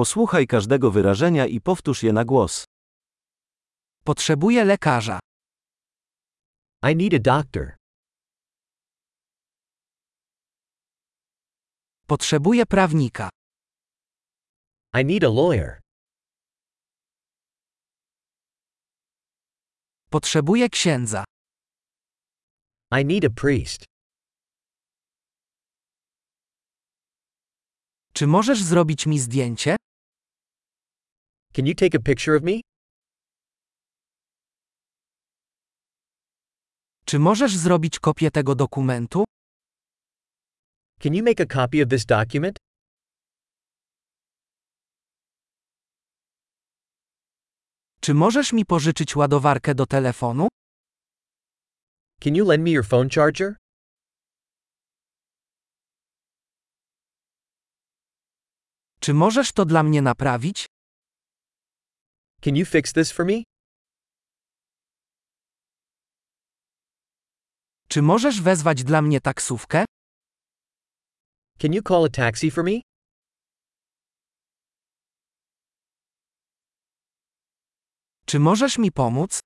Posłuchaj każdego wyrażenia i powtórz je na głos. Potrzebuję lekarza. I need a doctor. Potrzebuję prawnika. I need a lawyer. Potrzebuję księdza. I need a priest. Czy możesz zrobić mi zdjęcie? Can you take a picture of me? Czy możesz zrobić kopię tego dokumentu? Can you make a copy of this document? Czy możesz mi pożyczyć ładowarkę do telefonu? Can you lend me your phone charger? Czy możesz to dla mnie naprawić? Can you fix this for me? Czy możesz wezwać dla mnie taksówkę? Can you call a taxi for me? Czy możesz mi pomóc?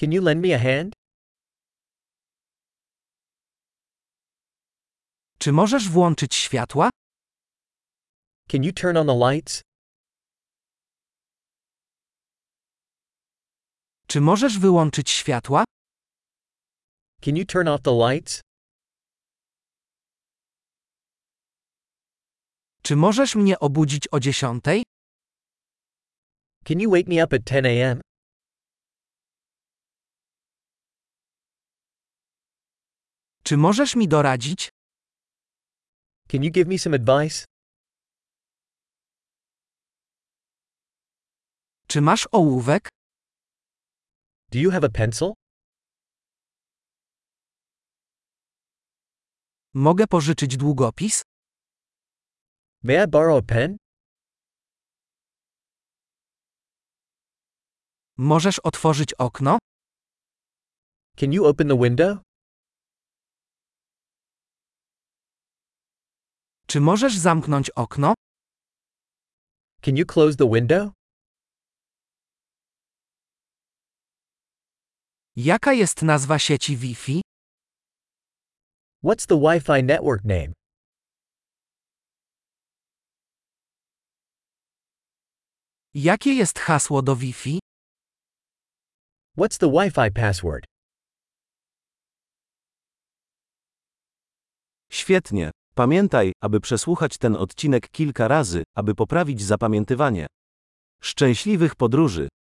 Can you lend me a hand? Czy możesz włączyć światła? Can you turn on the lights? Czy możesz wyłączyć światła? Can you turn off the lights? Czy możesz mnie obudzić o dziesiątej? Can you wake me up at 10 a.m.? Czy możesz mi doradzić? Can you give me some advice? Czy masz ołówek? Do you have a pencil? Mogę pożyczyć długopis? May I borrow a pen? Możesz otworzyć okno? Can you open the window? Czy możesz zamknąć okno? Can you close the window? Jaka jest nazwa sieci Wi-Fi? What's the Wi-Fi network name? Jakie jest hasło do Wi-Fi? What's the Wi-Fi password? Świetnie. Pamiętaj, aby przesłuchać ten odcinek kilka razy, aby poprawić zapamiętywanie. Szczęśliwych podróży!